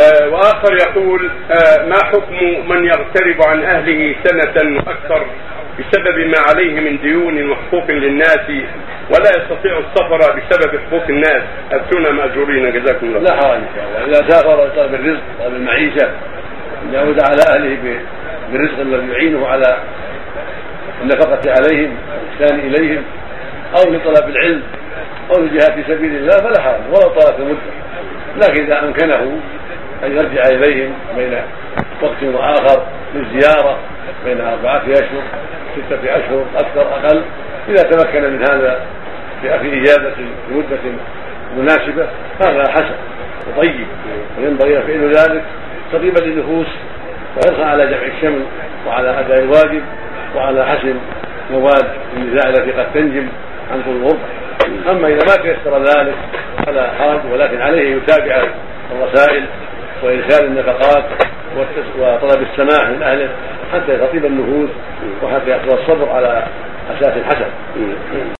آه وآخر يقول آه ما حكم من يغترب عن أهله سنة وأكثر بسبب ما عليه من ديون وحقوق للناس ولا يستطيع السفر بسبب حقوق الناس؟ اتونا مأجورين جزاكم الله. لا حرج إذا سافر طلب الرزق طلب المعيشه يعود على أهله بالرزق الذي يعينه على النفقة عليهم والاحسان إليهم أو لطلب العلم أو للجهاد في سبيل الله فلا حرج ولو طالت المده لكن إذا أمكنه أن يرجع إليهم بين وقت وآخر للزيارة بين أربعة أشهر ستة أشهر أكثر أقل إذا تمكن من هذا في إجازة في مده مناسبة هذا حسن وطيب وينبغي فعل ذلك تطيبا للنفوس وحرصا على جمع الشمل وعلى أداء الواجب وعلى حسن مواد النزاع التي قد تنجم عن طول الغربه أما إذا ما تيسر ذلك فلا حرج ولكن عليه يتابع الرسائل وإرسال النفقات وطلب السماح من أهله حتى تطيب النفوس وحتى يحصل الصبر على أساس حسن